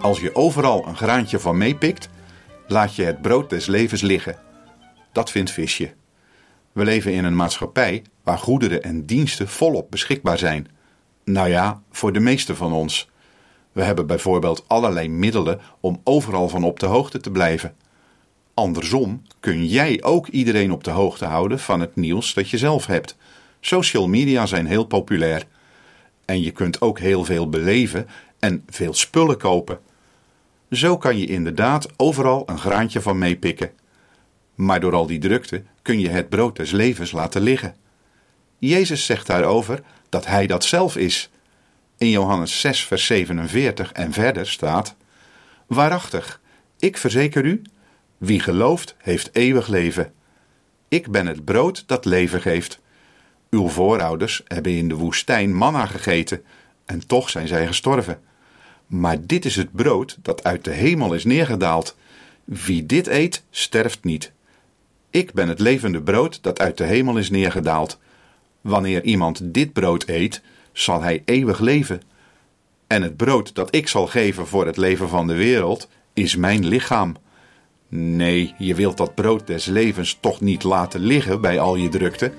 Als je overal een graantje van meepikt, laat je het brood des levens liggen. Dat vindt visje. We leven in een maatschappij waar goederen en diensten volop beschikbaar zijn. Nou ja, voor de meeste van ons. We hebben bijvoorbeeld allerlei middelen om overal van op de hoogte te blijven. Andersom kun jij ook iedereen op de hoogte houden van het nieuws dat je zelf hebt. Social media zijn heel populair. En je kunt ook heel veel beleven en veel spullen kopen. Zo kan je inderdaad overal een graantje van meepikken. Maar door al die drukte kun je het brood des levens laten liggen. Jezus zegt daarover dat hij dat zelf is. In Johannes 6, vers 47 en verder staat: Waarachtig, ik verzeker u, wie gelooft, heeft eeuwig leven. Ik ben het brood dat leven geeft. Uw voorouders hebben in de woestijn manna gegeten, en toch zijn zij gestorven. Maar dit is het brood dat uit de hemel is neergedaald. Wie dit eet, sterft niet. Ik ben het levende brood dat uit de hemel is neergedaald. Wanneer iemand dit brood eet, zal hij eeuwig leven. En het brood dat ik zal geven voor het leven van de wereld, is mijn lichaam. Nee, je wilt dat brood des levens toch niet laten liggen bij al je drukte?